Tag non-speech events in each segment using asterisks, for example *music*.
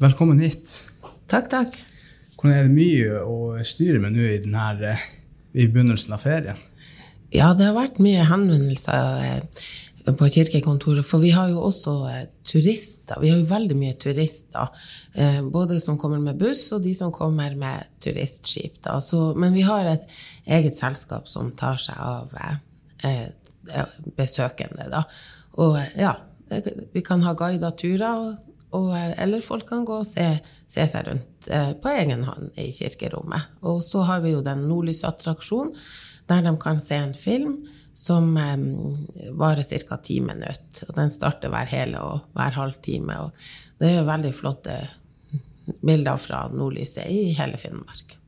Velkommen hit. Takk, takk. Hvordan er det mye å styre med nå i, denne, i begynnelsen av ferien? Ja, det har vært mye henvendelser eh, på kirkekontoret, for vi har jo også eh, turister. Vi har jo veldig mye turister, eh, både som kommer med buss, og de som kommer med turistskip. Så, men vi har et eget selskap som tar seg av besøkende, da. Og ja, vi kan ha guidede turer. Og, eller folk kan gå og se, se seg rundt eh, på egen hånd i kirkerommet. Og så har vi jo den nordlysattraksjonen, der de kan se en film som eh, varer ca. ti minutter. Og den starter hver hele og hver halvtime. Og det er jo veldig flotte bilder fra nordlyset i hele Finnmark.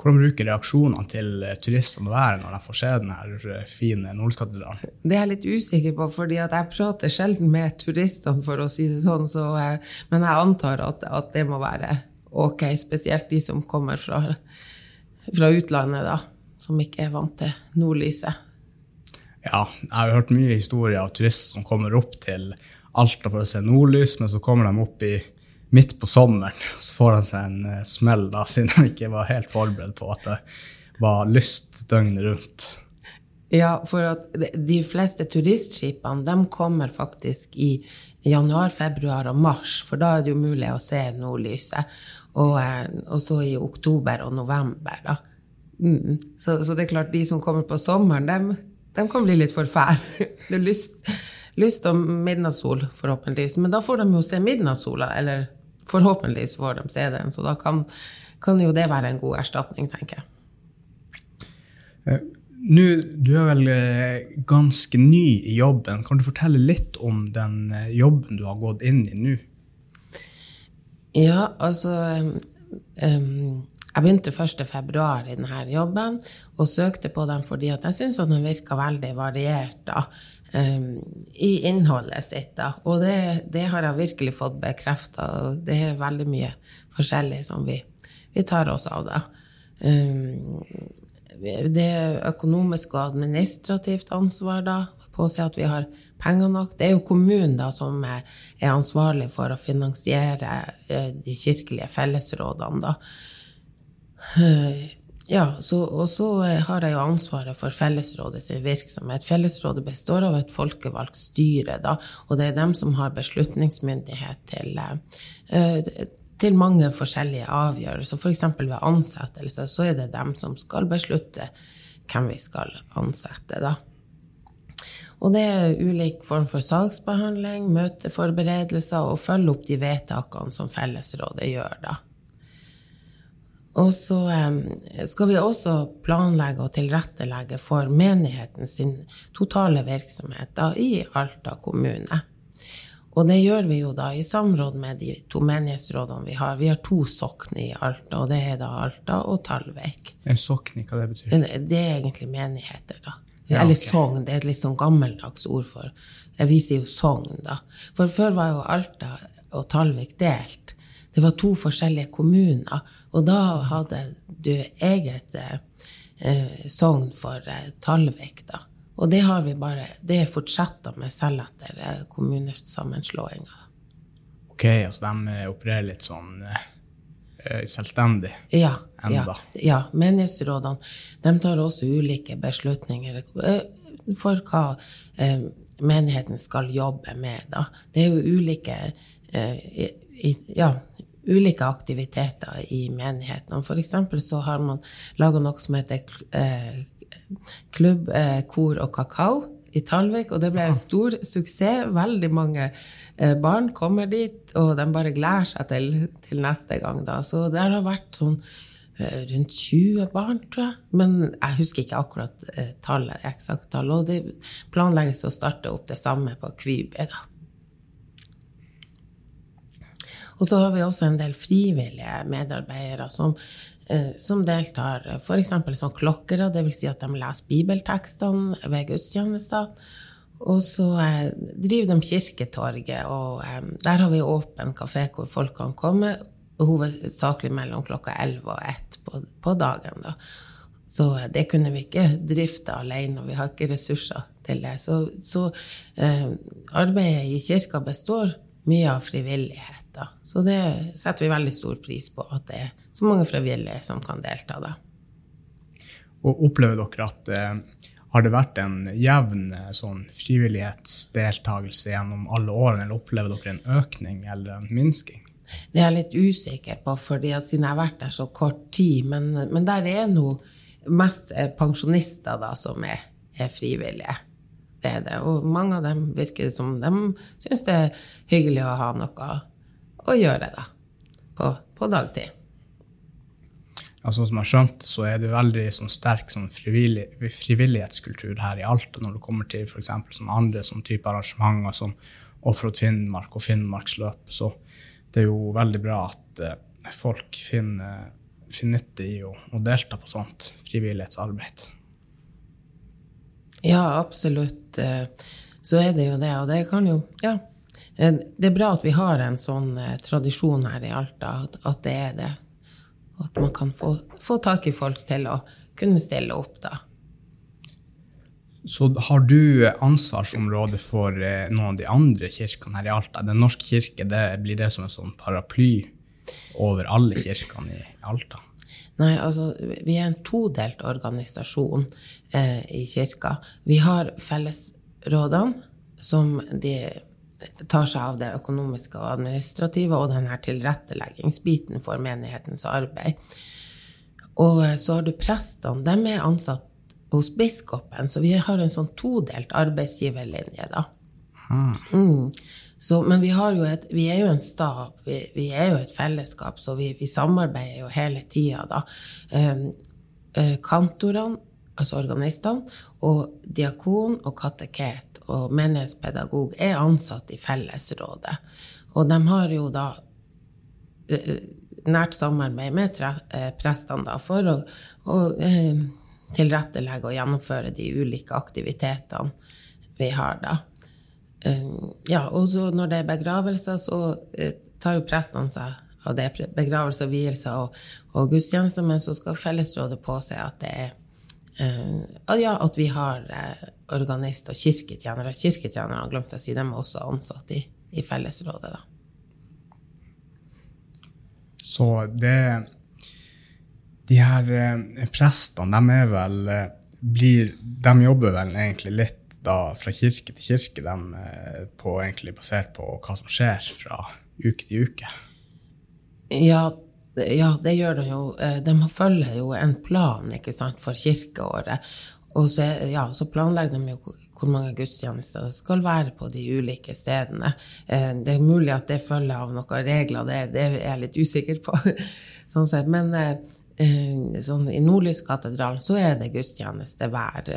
Hvordan bruker reaksjonene til turistene å være når de får se denne fine Nordlyskatedralen? Det er jeg litt usikker på, fordi jeg prater sjelden med turistene, for å si det sånn. Så, eh, men jeg antar at, at, det må være ok, spesielt de som kommer fra, fra utlandet, da. Som ikke er vant til nordlyset. Ja, jeg har hørt mye historier av turister som kommer opp til Alta for å se nordlys, men så kommer de opp i midt på sommeren. Så får han seg en uh, smell, da, *laughs* siden han ikke var helt forberedt på at det var lyst døgnet rundt. Ja, for at de fleste turistskipene de kommer faktisk i januar, februar og mars, for da er det jo mulig å se nordlyset. Og, uh, og så i oktober og november, da. Mm. Så, så, det er klart, de som kommer på sommeren, de, de kan bli litt forfær. *laughs* Det er lyst, lyst om midnattssol, forhåpentligvis. Men da får de jo se midnattssola, eller forhåpentligvis får de se den. Så da kan, kan jo det være en god erstatning, tenker jeg. Eh, nå, du er vel eh, ganske ny i jobben. Kan du fortelle litt om den eh, jobben du har gått inn i nå? Ja, altså um, Jeg begynte 1.2. i denne jobben og søkte på den fordi jeg syntes den virka veldig variert. da. Um, i innholdet sitt. Da. Og det, det, har jeg virkelig fått bekrefta. Det er veldig mye forskjellig som vi, vi tar oss av. Da. Um, det er økonomisk og administrativt ansvar da, på å se at vi har penger nok. Det er jo kommunen da, som er, ansvarlig for å finansiere uh, de kirkelige fellesrådene. Da. Ja, så, og så eh, har jeg jo ansvaret for fellesrådets virksomhet. Fellesrådet består av et folkevalgt styre, da, og det er dem som har beslutningsmyndighet til, uh, til mange forskjellige avgjørelser. F.eks. ved ansettelse så er det dem som skal beslutte hvem vi skal ansette, da. Og det er ulik form for saksbehandling, møteforberedelser og følge opp de vedtakene som fellesrådet gjør, da. Og så skal vi også planlegge og tilrettelegge for menigheten sin totale virksomhet da, i Alta kommune. Og det gjør vi jo da i samråd med de to menighetsrådene vi har. Vi har to sokn i Alta, og det er da Alta og Talvik. En sokn, hva det betyr? Det er egentlig menigheter, da. Ja, Eller sogn. Det er et litt sånn gammeldags ord for Vi sier jo sogn, da. For før var jo Alta og Talvik delt. Det var to forskjellige kommuner. Og da hadde du eget eh, sogn for eh, Talvik, da. Og det har vi bare Det fortsetter med selv etter eh, kommunesammenslåinga. Ok, altså de eh, opererer litt sånn eh, selvstendig ja, enda? Ja. ja. Menighetsrådene de tar også ulike beslutninger eh, for hva eh, menigheten skal jobbe med, da. Det er jo ulike i, i, ja, ulike aktiviteter i menighetene. Eksempel så har man laga noe som heter eh, Klubb eh, kor og kakao i Talvik, og det ble en stor suksess. Veldig mange eh, barn kommer dit, og de bare gleder seg til, til neste gang. Da. Så det har vært sånn rundt 20 barn, tror jeg. Men jeg husker ikke akkurat tallet, eksakt tall. Og det planlegges å starte opp det samme på Kvibe. da. Og så har vi også en del frivillige medarbeidere som, eh, som deltar, f.eks. som klokkere, dvs. Si at de leser bibeltekstene ved gudstjenester. Og så eh, driver de Kirketorget, og eh, der har vi åpen kafé hvor folk kan komme, hovedsakelig mellom klokka 11 og 1 på, på dagen. da. Så det kunne vi ikke drifte alene, og vi har ikke ressurser til det. Så, så eh, arbeidet i kirka består mye av frivillighet. Da. Så det setter vi veldig stor pris på, at det er så mange frivillige som kan delta. da. Og opplever dere at eh, har det vært en jevn eh, sånn frivillighetsdeltakelse gjennom alle årene, eller opplever dere en økning eller en minsking? Det er jeg litt usikker på, fordi siden jeg har vært der så kort tid. Men, men der er nå mest eh, pensjonister da, som er, er frivillige. Det er det. Og mange av dem virker som de syns det er hyggelig å ha noe å gjøre da, på, på dagtid. Ja, sånn som jeg har skjønt, så er det veldig sånn, sterk sånn, frivillig, frivillighetskultur her i Alta når det kommer til f.eks. Sånn andre sånn type arrangementer som Offroad Finnmark og Finnmarksløp. Så det er jo veldig bra at eh, folk finner, finner nytte i å, å delta på sånt frivillighetsarbeid. Ja, absolutt. Eh, så er det jo det. Og det kan jo Ja. Eh, det er bra at vi har en sånn eh, tradisjon her i Alta, at, det er det. At man kan få, få, tak i folk til å kunne stille opp, da. Så har du ansvarsområde for noen av de andre kirkene her i Alta? Den norske kirke, det blir det som en sånn paraply over alle kirkene i Alta? Nei, altså, vi er en todelt organisasjon eh, i kirka. Vi har fellesrådene, som de tar seg av det økonomiske og administrative, og denne tilretteleggingsbiten for menighetens arbeid. Og eh, så har du prestene. De er ansatt hos biskopen, så vi har en sånn todelt arbeidsgiverlinje, da. Hmm. Mm. Så, men vi, et, vi, er jo en stab, vi, vi, er jo et fellesskap, så vi, vi samarbeider jo hele tida, da. Um, uh, kantorene, altså organistene, og diakon og kateket og menighetspedagog er ansatt i fellesrådet. Og de har jo da eh, nært samarbeid med tre, eh, prestene da, for å, å tilrettelegge og gjennomføre de ulike aktivitetene vi har da. Eh, ja, og når det er begravelser, så eh, tar jo prestene seg av det. Begravelser, vielser og, og gudstjenester. Men så skal fellesrådet påse at det er uh, ja, at vi har organist og kirketjenere. Kirketjenere glemte jeg å si, de er også ansatt i, i fellesrådet. da. Så det De her prestene, de er vel blir, De jobber vel egentlig litt da fra kirke til kirke, de, eh, på, egentlig basert på hva som skjer fra uke til uke? Ja, ja det gjør de jo. Eh, de følger jo en plan sant, for kirkeåret. Og så, ja, så planlegger de jo hvor mange gudstjenester det skal være på de ulike stedene. Eh, det er mulig at det følger av noen regler, det, det er jeg litt usikker på. *laughs* sånn sett. Men sånn, i Nordlyskatedralen så er det gudstjeneste hver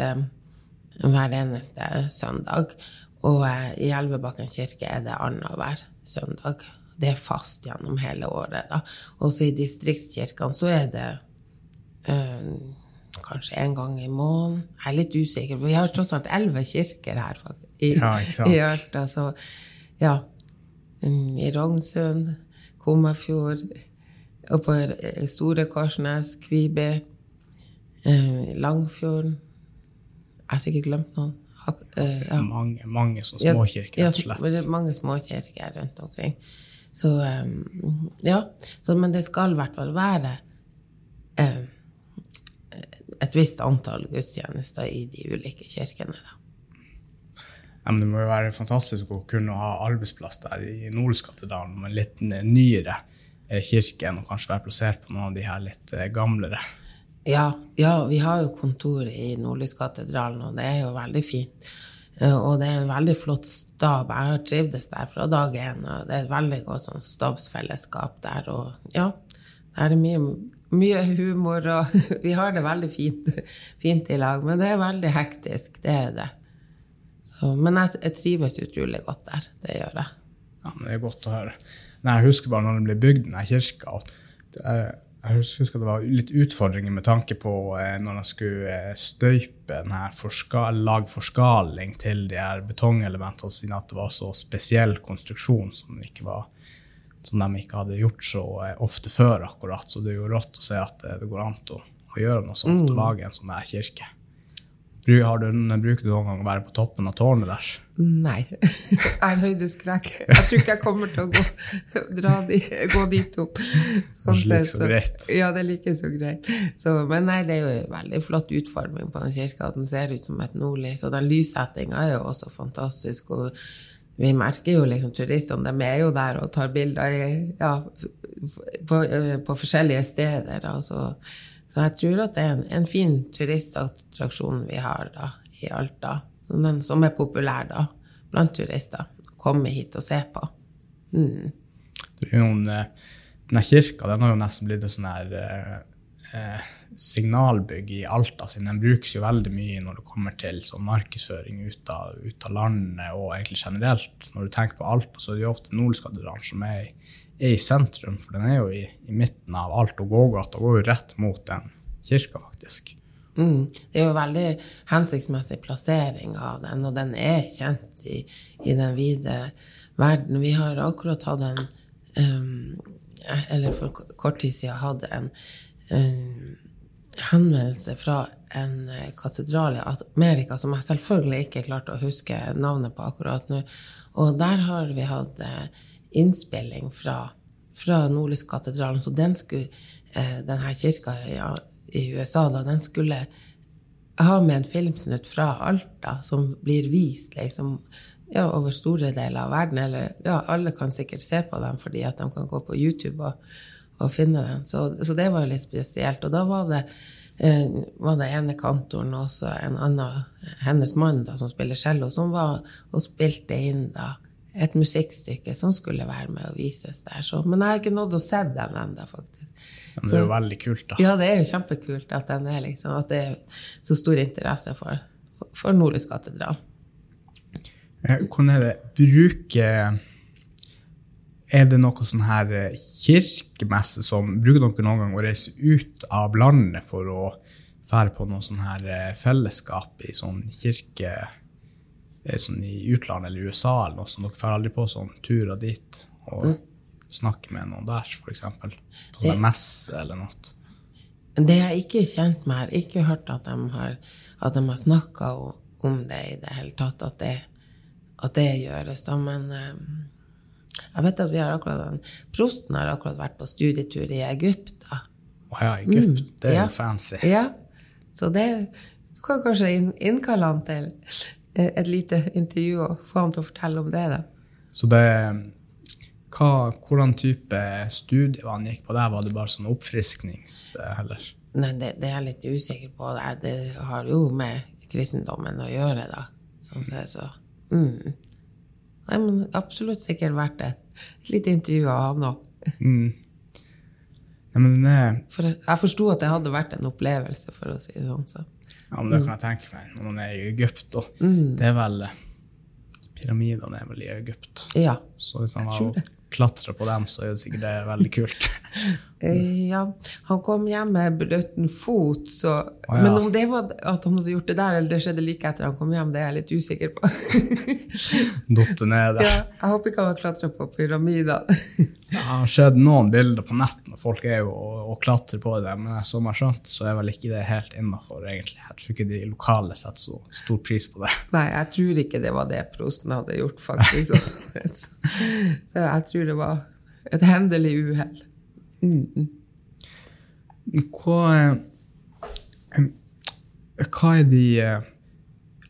hver eneste søndag. Og eh, i Elvebakken kirke er det annenhver søndag. Det er fast gjennom hele året. da. Også i distriktskirkene så er det øh, kanskje en gang i måneden. Jeg er litt usikker, for vi har tross alt elleve kirker her i, ja, i. Så ja. Mm, I Rognsund, Komafjord, og på Store Korsnes, Kviby, Langfjorden jeg har sikkert glemt noen. Uh, ja. Mange, mange småkirker, rett og slett. Ja, mange småkirker rundt omkring. Så um, ja. Så, men det skal i hvert fall være um, et visst antall gudstjenester i de ulike kirkene. Da. Ja, men det må jo være fantastisk å kunne ha arbeidsplass der i Nordskattedalen, med en litt nyere eh, kirke enn å kanskje være plassert på noen av de her litt eh, gamlere. Ja, ja, vi har jo kontor i Nordlyskatedralen, og det er jo veldig fint. Eh, og det er en veldig flott stab. Jeg har trivdes der fra dag én. og Det er et veldig godt sånn stabsfellesskap der. Og ja, det er mye, mye humor, og *laughs* vi har det veldig fint, fint, i lag. Men det er veldig hektisk, det er det. Så, men jeg, jeg, trives utrolig godt der. Det gjør jeg. Ja, men Det er godt å høre. Nei, jeg husker bare når det ble bygd denne kirka. det er jeg husker det var litt utfordringer med tanke på eh, når jeg skulle eh, støype denne forskal, lage forskaling til de her betongelementene, siden at det var så spesiell konstruksjon som, var, som, de ikke hadde gjort så eh, ofte før. akkurat. Så det er jo rått å se at det, det går an å, å gjøre noe sånt, mm. lage en sånn her kirke. Du, bruker du noen gang å være på toppen av tårnet der? Nei. *laughs* Jeg har høydeskrekk. Jeg tror ikke jeg kommer til å gå, dra di, gå dit opp. Sånn er like så greit. Ja, det er like så greit. Så, men nei, det er jo en veldig flott utforming på den kirka. Den ser ut som et nordlys, og den lyssettinga er jo også fantastisk. og vi merker jo liksom turistene, de er jo der og tar bilder i, ja, på, eh, på forskjellige steder. Da, så, jeg tror at det er en, en fin turistattraksjon vi har da, i Alta, som, den, som er populær da, blant turister. å Komme hit og se på. Mm. Det er noen, eh, denne kirka den har jo nesten blitt et sånn her eh, eh, signalbygg i Alta, siden den brukes jo veldig mye når det kommer til sånn markedsføring ut av, ut av landet og egentlig generelt. Når du tenker på Alta, så er det jo ofte Nordlyskatedralen som er, i- er i sentrum, for den er jo i, i midten av alt og gågata, går jo rett mot den kirka, faktisk. Mm. Det er jo veldig hensiktsmessig plassering av den, og den er kjent i, i den vide verden. Vi har akkurat hatt en um, Eller for kort tid siden hatt en um, henvendelse fra en eh, katedral i Amerika som jeg selvfølgelig ikke klarte å huske navnet på akkurat nå. Og der har vi hatt eh, innspilling fra, fra Nordlyskatedralen, så den skulle eh, denne kirka i, USA da, den skulle ha med en filmsnutt fra Alta som blir vist liksom, ja, over store deler av verden. Eller ja, alle kan sikkert se på den fordi at de kan gå på YouTube og, og finne den. Så, så det var litt spesielt. Og da var det, eh, var det ene kantoren og også en annen, hennes mann da, som spiller cello, som var og spilte inn da et musikkstykke som skulle være med og vises der. Så, men jeg har ikke nådd å se den ennå, faktisk. Men det er jo veldig kult, da. Ja, det er jo kjempekult at, den er liksom, at det er så stor interesse for, for Nordlys katedral. Eh, Hvordan er det Bruker Er det noe sånn her eh, kirkemesse som Bruker dere noen gang å reise ut av landet for å fære på noe sånn her eh, fellesskap i sånn kirke sånn i utlandet eller USA eller noe sånt? Dere drar aldri på sånn turer dit og snakker med noen der, f.eks.? På sånn messe eller noe? Det jeg ikke er kjent med, har ikke hørt at de har, at de har snakka om det i det hele tatt, at det, at det gjøres. Da. Men eh, jeg vet at vi har akkurat den, prosten har akkurat vært på studietur i Egypt. da. Å ja, Egypt. Det er Mm, ja. jo fancy. Ja, så det Du kan kanskje innkalle han til et lite intervju og få han til å fortelle om det, da. Så det hva, Hvordan type studie var han gikk på der? Var det bare sånn oppfrisknings... Eller? Nei, det, det er jeg litt usikker på. Det, det har jo med kristendommen å gjøre, da. Sånn sett, så. Mm. Nei, men absolutt sikkert verdt det. et lite intervju av han òg. Mm. Ja, men det, For jeg, jeg forsto at det hadde vært en opplevelse, for å si det sånn. Så. Ja, men det kan jeg tenke meg når man er i Egypt. Og Mm. det er vel Pyramidene er vel i Egypt. Ja. Så hvis han har klatra på dem, så er det sikkert det veldig kult. *laughs* Eh, ja. Han kom hjem med brøtten fot, så Å, ja. Men om det var at han hadde gjort det der, eller det skjedde like etter han kom hjem, det er jeg litt usikker på. *laughs* Datt ned der. ja, jeg håper ikke han har klatra på pyramider. Jeg har sett noen bilder på nett når folk er jo og, og klatrer på det, men som jeg har skjønt, så er vel ikke det helt innafor, egentlig. Jeg tror ikke de lokale setter så stor pris på det. Nei, jeg tror ikke det var det prosten hadde gjort, faktisk. *laughs* Så jeg tror det var et hendelig uhell. Hva, er- hva er de eh,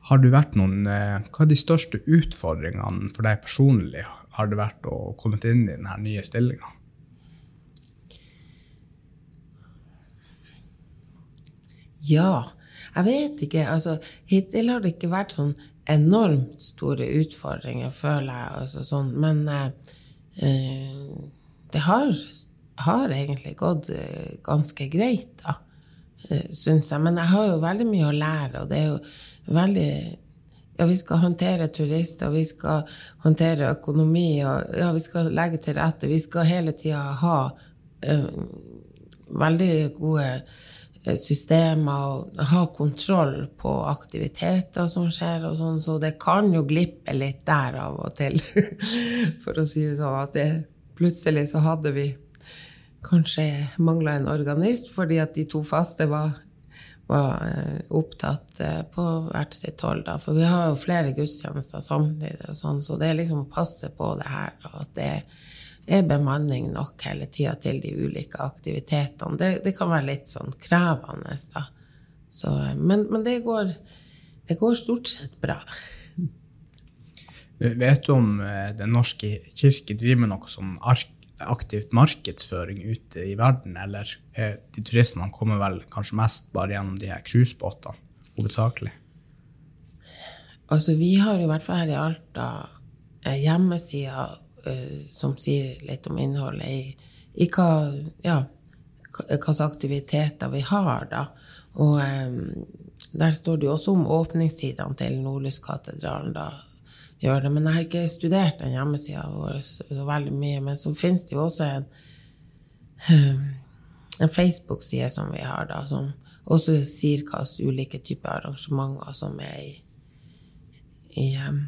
Har du vært noen eh, Hva er de største utfordringene for deg personlig? Har det vært å komme inn i denne nye stillinga? Ja, jeg vet ikke. Altså, hittil har det ikke vært sånn enormt store utfordringer, føler jeg. Altså, sånn. Men eh, eh, det har, har egentlig gått eh, ganske greit, da, eh, syns jeg. Men jeg har jo veldig mye å lære, og det er jo veldig ja, vi skal håndtere turister, vi skal håndtere økonomi, og ja, vi skal legge til rette. Vi skal hele tida ha eh, veldig gode eh, systemer og ha kontroll på aktiviteter som skjer, og sånn, så det kan jo glippe litt der av og til. *laughs* For å si det sånn at det, plutselig så hadde vi kanskje mangla en organist fordi at de to faste var, var eh, opptatt eh, på hvert sitt hold. Da. For vi har jo flere gudstjenester samtidig, og sånn, så det er liksom å passe på det her. Da, at det er bemanning nok hele tida til de ulike aktivitetene. Det, det, kan være litt sånn krevende, da. Så, men, men det, går, det går stort sett bra. Vet du om Den norske kirke driver med noe som ark aktivt markedsføring ute i verden, eller eh, de turistene kommer vel kanskje mest bare gjennom de her cruisebåtene, hovedsakelig? Altså, vi har i hvert fall her i Alta eh, hjemmesider eh, som sier litt om innholdet i, i hva ja, hvilke aktiviteter vi har, da. Og eh, der står det jo også om åpningstidene til Nordlyskatedralen, da gjør det. Men jeg har ikke studert den hjemmesida vår så, veldig mye. Men så finnes det jo også en, um, en Facebook-side som vi har, da, som også sier hva slags ulike typer arrangementer som er i, i um,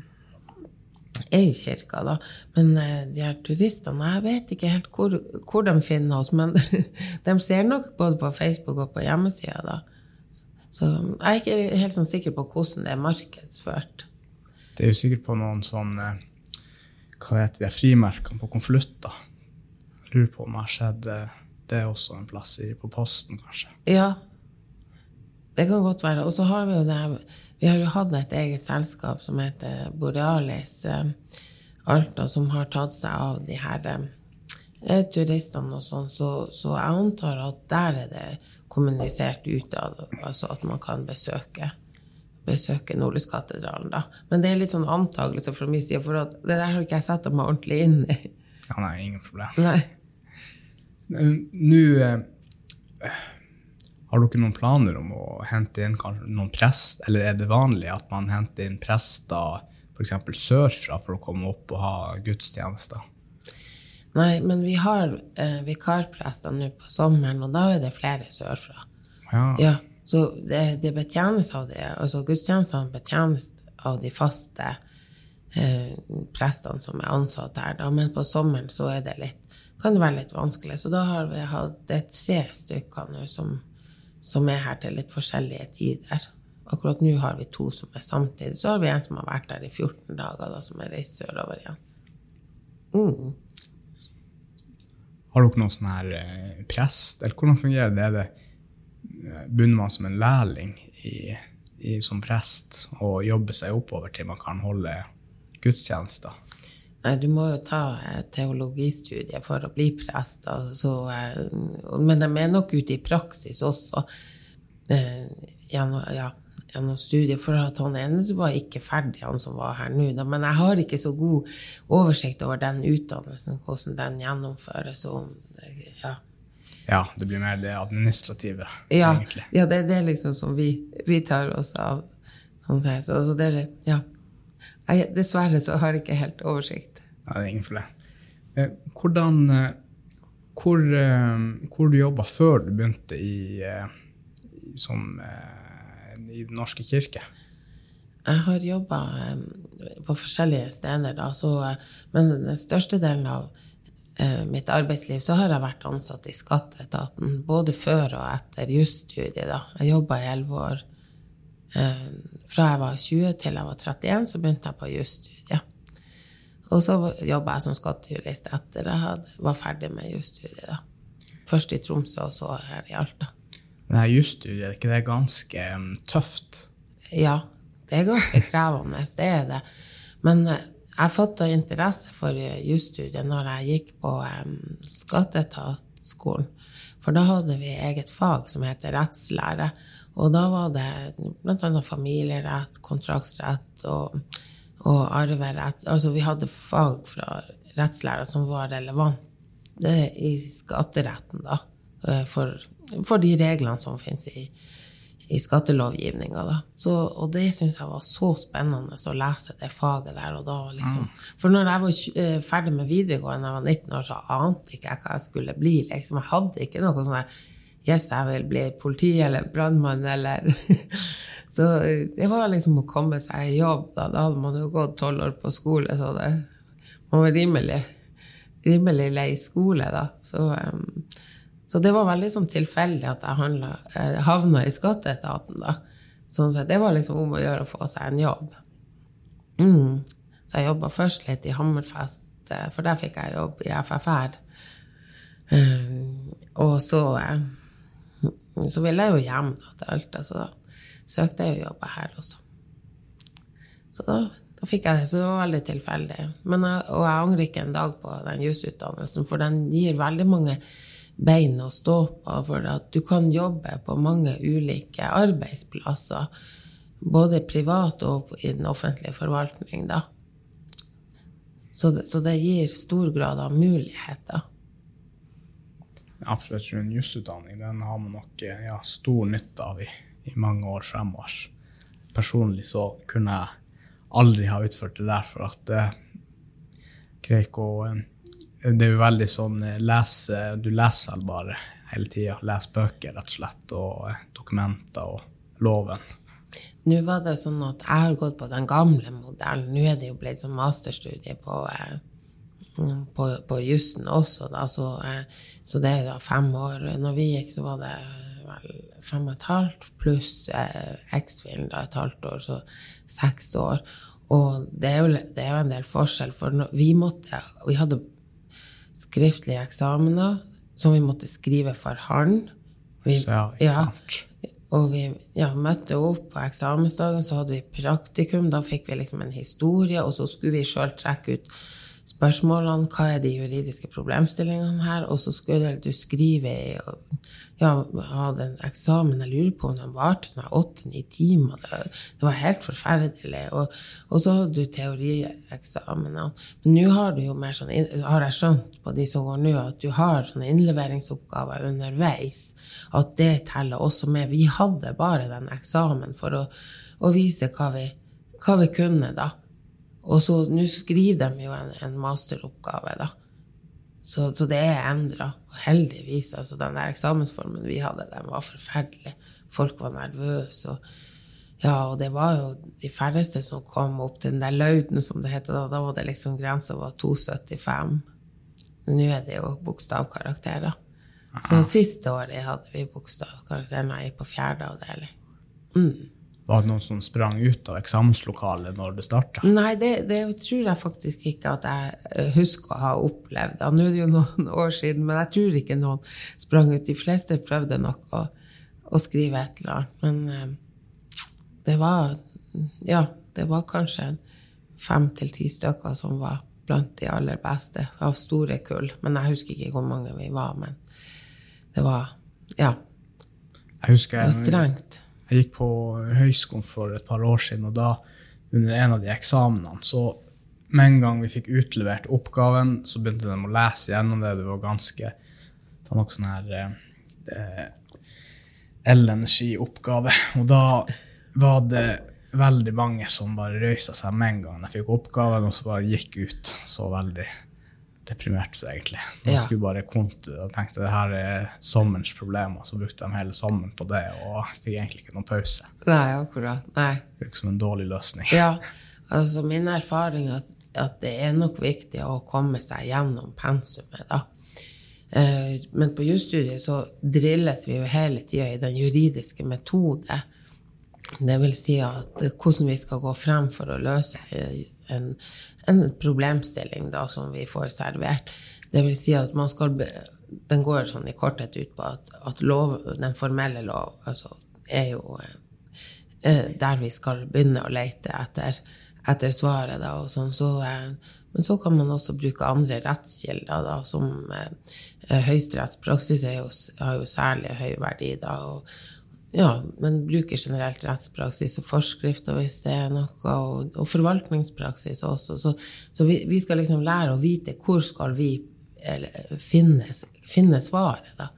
er i kirka, da. Men uh, de her turistene Jeg vet ikke helt hvor, hvor de finner oss, men *laughs* de ser nok både på Facebook og på hjemmesida, da. Så jeg er ikke helt sånn sikker på hvordan det er markedsført. Det er jo sikkert på noen sånn eh, Hva heter de frimerkene på konvolutter. Lurer på om jeg har sett eh, det er også en plass på posten, kanskje. Ja, det kan godt være. Og så har vi jo det Vi har jo hatt et eget selskap som heter Borealis eh, Alta, som har tatt seg av de her eh, turistene og sånn, så, så, jeg antar at der er det kommunisert utad, altså at man kan besøke besøke Nordlyskatedralen, da. Men det er litt sånn antakelse fra min side, for det der har ikke jeg satt meg ordentlig inn i. Ja, nei, ingen problem. Nei. Nå eh, Har dere noen planer om å hente inn kanskje noen prest, eller er det vanlig at man henter inn prester f.eks. sørfra for å komme opp og ha gudstjenester? Nei, men vi har eh, vikarprester nå på sommeren, og da er det flere sørfra. Ja. ja. Så det, det betjenes av det. Altså gudstjenestene betjenes av de faste eh, prestene som er ansatt her. Da. Men på sommeren så er det litt, kan det være litt vanskelig. Så da har vi hatt det tre stykker nå som, som, er her til litt forskjellige tider. Akkurat nå har vi to som er samtidig. Så har vi en som har vært der i 14 dager, da, som er reist sørover igjen. Mm. Har dere noen sånn her eh, prest, eller hvordan fungerer det? Er det begynner man som en lærling i, i, som prest og jobber seg oppover til man kan holde gudstjenester? Nei, du må jo ta teologistudiet for å bli prest. Altså, men de er nok ute i praksis også. Eh, gjennom, ja, gjennom studiet. For at han ene var ikke ferdig, han som var her nå. Men jeg har ikke så god oversikt over den utdannelsen, hvordan den gjennomføres. Og, ja, ja, det blir mer det administrative, ja, egentlig. Ja, det, det er liksom som vi, vi tar oss av. Sånn så, så det ja. Jeg, dessverre så har jeg ikke helt oversikt. Ja, det er ingen problem. Eh, hvordan eh, Hvor, eh, hvor du jobba før du begynte i, i, som, i Den norske kirke? Jeg har jobba på forskjellige steder, da, så, men den største delen av mitt arbeidsliv så har jeg vært ansatt i skatteetaten både før og etter jusstudiet. Jeg jobba i elleve år. Eh, fra jeg var 20 til jeg var 31, så begynte jeg på jusstudiet. Og så jobba jeg som skattejurist etter jeg var ferdig med jusstudiet. Først i Tromsø, og så her i Alta. Men her jusstudiet, er ikke det ganske um, tøft? Ja, det er ganske krevende. Det er det. Men jeg fatta interesse for jusstudiet når jeg gikk på um, skatteetatsskolen. For da hadde vi eget fag som heter rettslære. Og da var det bl.a. familierett, kontraktsrett og, og, arverett. Altså vi hadde fag fra rettslæra som var relevant i skatteretten, da. Eh, for, for de reglene som finnes i, i skattelovgivninga. Og det syns jeg var så spennende å lese det faget der. og da liksom, For når jeg var eh, ferdig med videregående jeg var 19 år, så ante ikke jeg hva jeg skulle bli. liksom. Jeg hadde ikke noe sånn der Yes, jeg vil bli politi eller brannmann eller *laughs* Så eh, det var liksom å komme seg i jobb. Da, da hadde man jo gått tolv år på skole, så det man var rimelig, rimelig lei skole, da. Så um, så det var veldig sånn tilfeldig at jeg handla, eh, havna i skatteetaten, da. Sånn at det var liksom om å gjøre å få seg en jobb. Mm. Så jeg jobba først litt i Hammerfest, eh, for der fikk jeg jobb i FFR. Um, og så så ville jeg jo hjem da, til Alta, så da søkte jeg jo jobbe her også. Så da, da, fikk jeg det. Så det var veldig tilfeldig. Men og jeg angrer ikke en dag på den jusutdannelsen, for den gir veldig mange bein å stå på. For at du kan jobbe på mange ulike arbeidsplasser, både privat og i den offentlige forvaltning, da. Så det, så det gir stor grad av muligheter absolutt en jusutdanning den har man nok ja, stor nytte av i, i, mange år fremover. Personlig så kunne jeg aldri ha utført det der, for at eh, greier ikke eh, Det er jo veldig sånn eh, lese, Du leser vel bare hele tida. Leser bøker, rett og slett, og eh, dokumenter og loven. Nå var det sånn at jeg har gått på den gamle modellen. Nå er det jo blitt sånn masterstudie på eh, på, på jussen også, da, så, så, det er da fem år. Når vi gikk, så var det vel fem og et halvt pluss da et halvt år, så seks år. Og det er jo, det er jo en del forskjell, for vi måtte Vi hadde skriftlige eksamener som vi måtte skrive for hånd. Ja, ikke. Ja, og vi ja, møtte opp på eksamensdagen, så hadde vi praktikum. Da fikk vi liksom en historie, og så skulle vi sjøl trekke ut spørsmålene, hva er de juridiske problemstillingene her, og så skulle du skrive ja, hadde en eksamen. Jeg lurer på om den varte sånn åtte-ni timer. Det, var helt forferdelig. Og, og så hadde du teorieksamen. Men nå har du jo mer sånn, har jeg skjønt på de som går nå, at du har sånne innleveringsoppgaver underveis. At det teller også med. Vi hadde bare den eksamen for å, å vise hva vi, hva vi kunne, da. Og så nå skriver de jo en, en masteroppgave, da. Så, så det er endra. Heldigvis. Altså, den der eksamensformen vi hadde, den var forferdelig. Folk var nervøse. Og, ja, og det var jo de færreste som kom opp til den der lauden, som det heter da. Da var det liksom grensa var 2,75. Nå er det jo bokstavkarakterer. Så siste året hadde vi bokstavkarakterer Nei, på fjerde avdeling. Mm. Var det noen som sprang ut av eksamenslokalet når det starta? Nei, det, det, tror jeg faktisk ikke at jeg eh, husker å ha opplevd. Ja, nå er det jo noen *laughs* år siden, men jeg tror ikke noen sprang ut. De fleste prøvde nok å, å skrive et eller annet. Men uh, det var Ja, det var kanskje fem til ti stykker som var blant de aller beste av store kull. Men jeg husker ikke hvor mange vi var. Men det var Ja. Jeg husker, det var strengt. Jeg gikk på høyskolen for et par år siden, og da, under en av de eksamenene, så med en gang vi fikk utlevert oppgaven, så begynte de å lese gjennom det. Det var ganske Det var sånn her eh, elenergioppgave. Og da var det veldig mange som bare røysa seg med en gang de fikk oppgaven, og så bare gikk ut. Så veldig deprimert, egentlig. De ja. skulle bare konte og tenkte det her er sommerens og Så brukte de hele sommeren på det og fikk egentlig ikke noen pause. Nei, akkurat. Nei. Virker som en dårlig løsning. Ja, altså min erfaring er at, at det er nok viktig å komme seg gjennom pensumet, da. Eh, men på jusstudiet så drilles vi jo hele tida i den juridiske metode. Det vil si at hvordan vi skal gå frem for å løse en, en problemstilling da, som vi får servert. Det vil si at man skal Den går sånn i korthet ut på at, at lov, den formelle lov altså, er jo eh, der vi skal begynne å lete etter, etter svaret. Da, og sånn. Så, eh, men så kan man også bruke andre rettskilder, da, som eh, høyesterettspraksis har jo særlig høy verdi. Da, og, ja, men bruker generelt rettspraksis og forskrifter hvis det er noe, og, og forvaltningspraksis også. Så, så vi, vi, skal liksom lære å vite hvor skal vi finne, finne svaret. Da.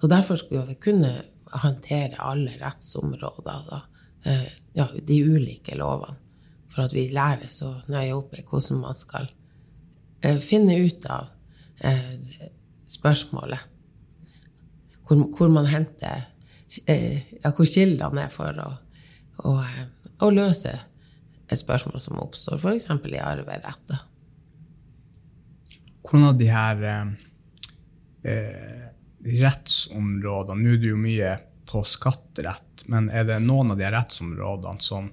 Så derfor skulle vi kunne håndtere alle rettsområder, da. Eh, ja, de ulike lovene. For at vi lærer så nøye opp i hvordan man skal eh, finne ut av eh, spørsmålet. Hvor, hvor man henter ja, hvor kildene er for å, å, eh, å, løse et spørsmål som oppstår, f.eks. i arverett. Hvordan har de her eh, eh, rettsområdene Nå er det jo mye på skatterett, men er det noen av de rettsområdene som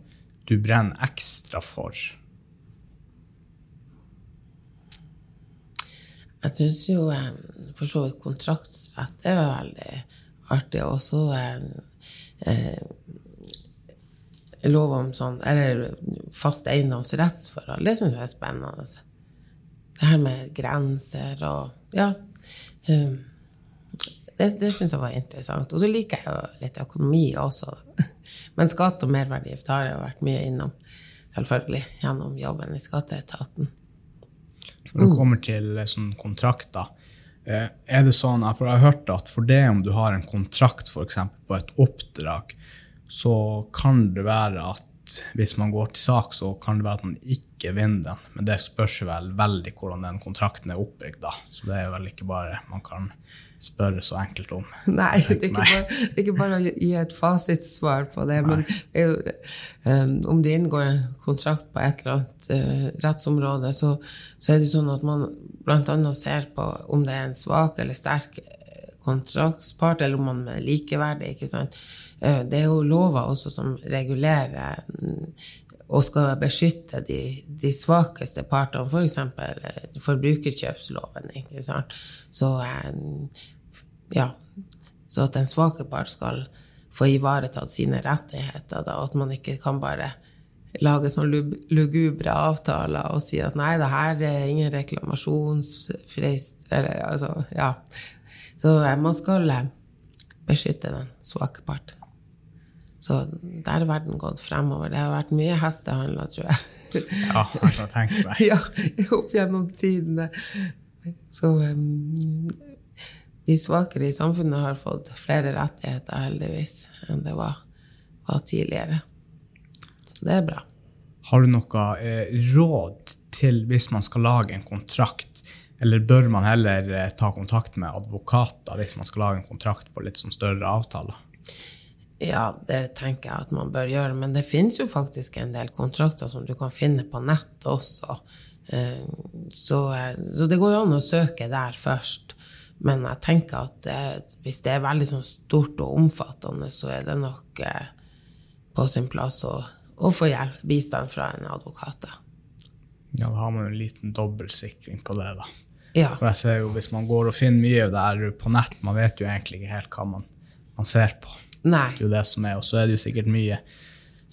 du brenner ekstra for? Jeg syns jo eh, for så vidt kontraktsrett er veldig artig. Og så eh, lov om sånn Eller fast eiendomsrettsforhold. Det syns jeg er spennende. Det her med grenser og Ja. Eh, det det syns jeg var interessant. Og så liker jeg jo litt økonomi også. *laughs* Men skatt og merverdiavgift har jeg vært mye innom, selvfølgelig, gjennom jobben i skatteetaten. Når det kommer til eh, sånn kontrakter, eh, er det sånn, for Jeg har hørt at for det om du har en kontrakt for eksempel, på et oppdrag, så kan det være at hvis man går til sak, så kan det være at man ikke vinner den. Men det spørs vel veldig hvordan den kontrakten er oppbygd. da. Så det er vel ikke bare man kan spørre så enkelt om. *laughs* Nei, det er ikke bare, det er ikke bare å gi et fasitsvar på det. Nei. Men um, om det inngår en kontrakt på et eller annet uh, rettsområde, så, så, er det sånn at man bl.a. ser på om det er en svak eller sterk eh, kontraktspart, eller om man er likeverdig. ikke sant? Uh, det er jo lover også som regulerer um, og skal beskytte de, de svakeste partene, f.eks. For forbrukerkjøpsloven. ikke sant? Så, ja, så at den svake part skal få ivaretatt sine rettigheter, da, og at man ikke kan bare lage sånne lugubre avtaler og si at nei, det her er ingen reklamasjonsfrist eller altså, ja. Så man skal beskytte den svake part. Så der har verden gått fremover. Det har vært mye hestehandler, tror jeg. ja, jeg kan tenke meg. ja, opp gjennom tidene. Så um, de svakere i samfunnet har fått flere rettigheter, heldigvis, enn det var, var tidligere. Det er bra. Har du noe eh, råd til hvis man skal lage en kontrakt, eller bør man heller eh, ta kontakt med advokater hvis man skal lage en kontrakt på litt sånn større avtaler? Ja, det tenker jeg at man bør gjøre. Men det finnes jo faktisk en del kontrakter som du kan finne på nett også. Eh, så, eh, så det går jo an å søke der først. Men jeg tenker at det, hvis det er veldig sånn stort og omfattende, så er det nok på sin plass å, å få hjelp, bistand fra en advokat. Ja, da har man en liten dobbeltsikring på det, da. Ja. For jeg ser jo, Hvis man går og finner mye der på nett, man vet jo egentlig ikke helt hva man, man ser på. Nei. Det er jo det som er. Og så er det jo sikkert mye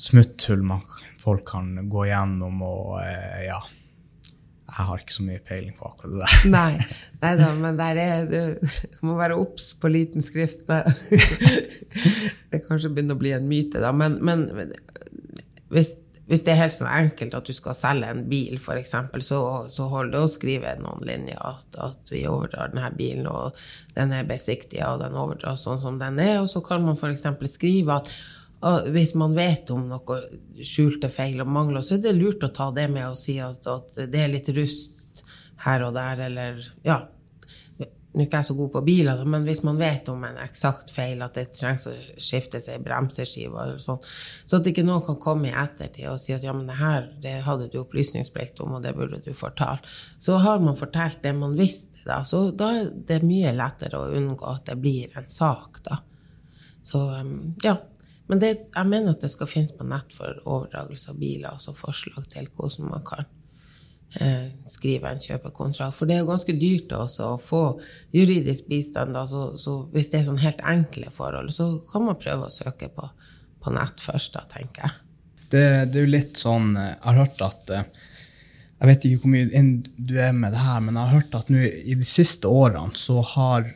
smutthull man, folk kan gå gjennom, og eh, ja Jeg har ikke så mye peiling på akkurat det der. Nei, *laughs* Nei da, men der er du må være obs på liten skrift. *laughs* det kanskje begynner å bli en myte, da. Men, men hvis hvis det er helt sånn enkelt at du skal selge en bil, f.eks., så, så holder det å skrive noen linjer at, at vi overdrar denne bilen, og den er besiktiga, og den overdras sånn som den er. Og så kan man f.eks. skrive at hvis man vet om noe skjulte feil og mangler, så er det lurt å ta det med og si at, at det er litt rust her og der, eller ja, nå er ikke jeg så god på biler, men hvis man vet om en eksakt feil, at det trengs å skiftes ei bremseskive, eller sånn, så at ikke noen kan komme i ettertid og si at ja, men det her det hadde du opplysningsplikt om, og det burde du fortalt, så har man fortalt det man visste, da. Så da er det mye lettere å unngå at det blir en sak, da. Så um, ja. Men det, jeg mener at det skal finnes på nett for overdragelse av biler, altså forslag til hvordan man kan skrive en kjøpekontrakt. For det er jo ganske dyrt også å få juridisk bistand. Så, så, hvis det er sånn helt enkle forhold, så kan man prøve å søke på, på nett først, da, tenker jeg. Det, det, er jo litt sånn eh, Jeg har hørt at eh, Jeg vet ikke hvor mye inn du er med det her, men jeg har hørt at nå i de siste årene så har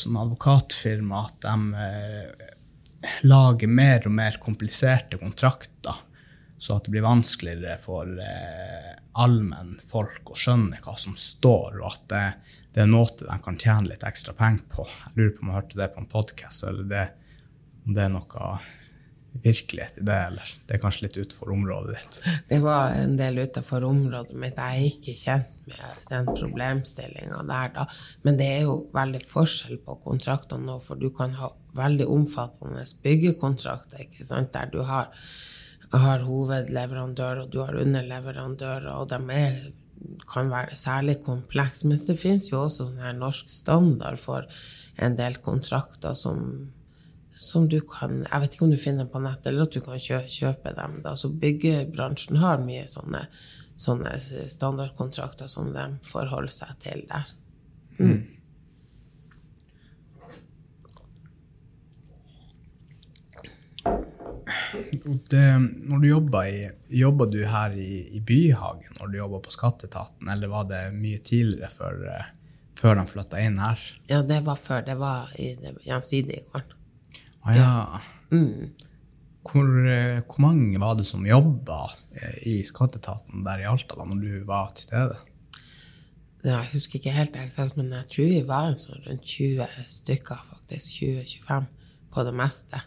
som advokatfirma at de lager mer og mer kompliserte kontrakter så at det blir vanskeligere for eh, allmennfolk å skjønne hva som står, og at det, det, er en måte de kan tjene litt ekstra penger på. Jeg lurer på om jeg hørte det på en podkast, eller det, om det er noe virkelighet i det, eller det er kanskje litt utenfor området ditt? Det var en del utenfor området mitt. Jeg er ikke kjent med den problemstillinga der, da. Men det er jo veldig forskjell på kontraktene nå, for du kan ha veldig omfattende byggekontrakter, ikke sant, der du har har hovedleverandør, og du har underleverandører, og de er, kan være særlig komplekse. Men det finnes jo også sånn her norsk standard for en del kontrakter som, som du kan Jeg vet ikke om du finner dem på nett, eller at du kan kjø, kjøpe dem. Da. Så byggebransjen har mye sånne, sånne standardkontrakter som de forholder seg til der. Mm. Det, når du jobba, i, jobba du her i, i Byhagen når du jobba på Skatteetaten, eller var det mye tidligere før, eh, før de flytta inn her? Ja, det var før. Det var i Gjensidiggården. Ah, ja. Mm. Hvor, eh, hvor, mange var det som jobba eh, i Skatteetaten der i Alta da når du var til stede? Ja, jeg husker ikke helt eksakt, men jeg tror vi var en sånn rundt 20 stykker, faktisk. 20-25 på det meste.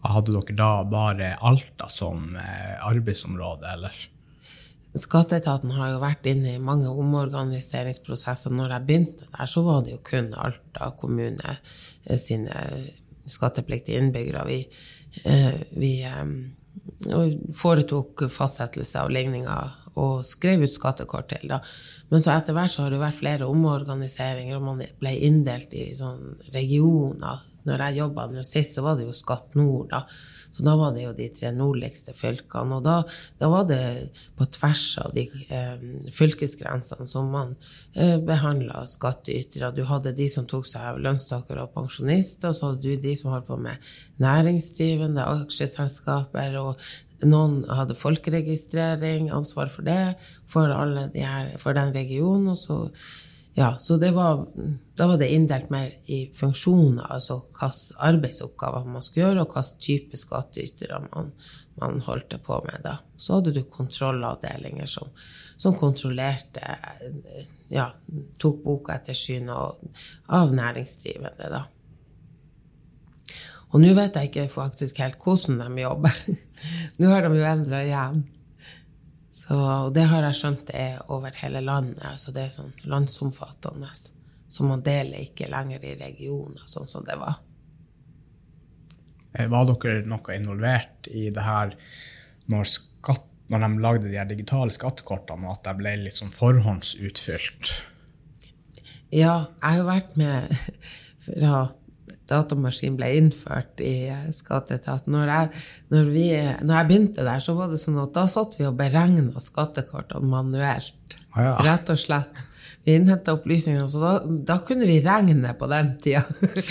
Hadde dere da bare Alta som eh, arbeidsområde, eller? Skatteetaten har jo vært inne i mange omorganiseringsprosesser. Når jeg begynte der, så var det jo kun Alta kommune eh, sine skattepliktige innbyggere. Vi, eh, vi foretok fastsettelse av ligninger og skrev ut skattekort til. Da. Men så etter hvert så har det vært flere omorganiseringer, og man ble inndelt i sånn regioner når jeg jobba nå sist, så var det jo Skatt nord, da. Så da var det jo de tre nordligste fylkene. Og da, da var det på tvers av de eh, fylkesgrensene som man eh, behandla skattytere. Du hadde de som tok seg av lønnstakere og pensjonister, og så hadde du de som holdt på med næringsdrivende, aksjeselskaper, og noen hadde folkeregistrering, ansvar for det, for, de her, for den regionen. og så ja, så var, da var det inndelt mer i funksjoner, altså hvilke arbeidsoppgaver man skulle gjøre, og hvilken type skattytere man, man, holdt på med. da. Så hadde du kontrollavdelinger som, som kontrollerte ja, tok bokettersyn av næringsdrivende, da. Og nå vet jeg ikke faktisk helt hvordan de jobber. *laughs* nå har de jo endra igjen. Så, det har jeg skjønt er over hele landet. altså Det er sånn landsomfattende. Så man deler ikke lenger i regioner, sånn som det var. Eh, var dere noe involvert i det her når, skatt, når de lagde de her digitale skattekortene, og at de ble litt sånn forhåndsutfylt? Ja, jeg har vært med *laughs* fra datamaskin ble innført i skatteetaten. Når, når, når, jeg begynte der, så var det sånn at da satt vi og beregna skattekortene manuelt. Ja. Rett og slett. Vi innhenta opplysninger, så da, da, kunne vi regne på den tida.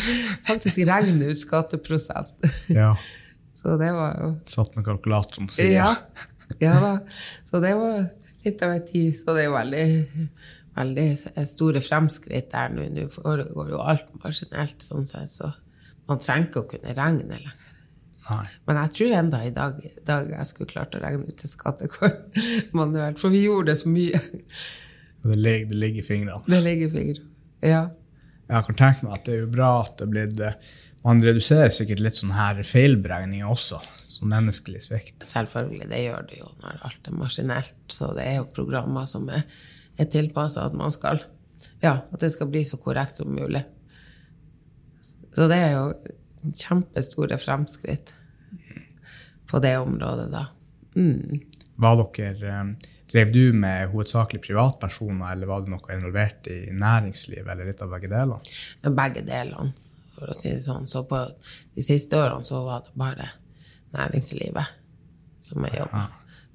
*laughs* Faktisk regne ut skatteprosent. Ja. *laughs* Så det var jo Satt med kalkulatoren på sida. Ja. ja da. Så det var litt av ei tid. Så det er jo veldig veldig store fremskritt der nå. Nå foregår jo alt maskinelt, sånn sett, så man trenger ikke å kunne regne lenger. Nei. Men jeg tror enda i dag, dag jeg skulle klart å regne ut et skattekort manuelt, for vi gjorde det så mye. Det ligger, det ligger i fingrene. Det ligger i fingrene, ja. Jeg kan tenke meg at det er jo bra at det er blitt eh, Man reduserer sikkert litt sånn her feilberegninger også, som menneskelig svikt. Selvfølgelig, det gjør det jo når alt er maskinelt. Så det er jo programmer som er er tilpassa at man skal Ja, at det skal bli så korrekt som mulig. Så det er jo kjempestore fremskritt på det området, da. Mm. Var dere eh, Drev du med hovedsakelig privatpersoner, eller var du noe involvert i næringsliv, eller litt av begge deler? Begge delene, for å si det sånn. Så på de siste årene så var det bare næringslivet som jeg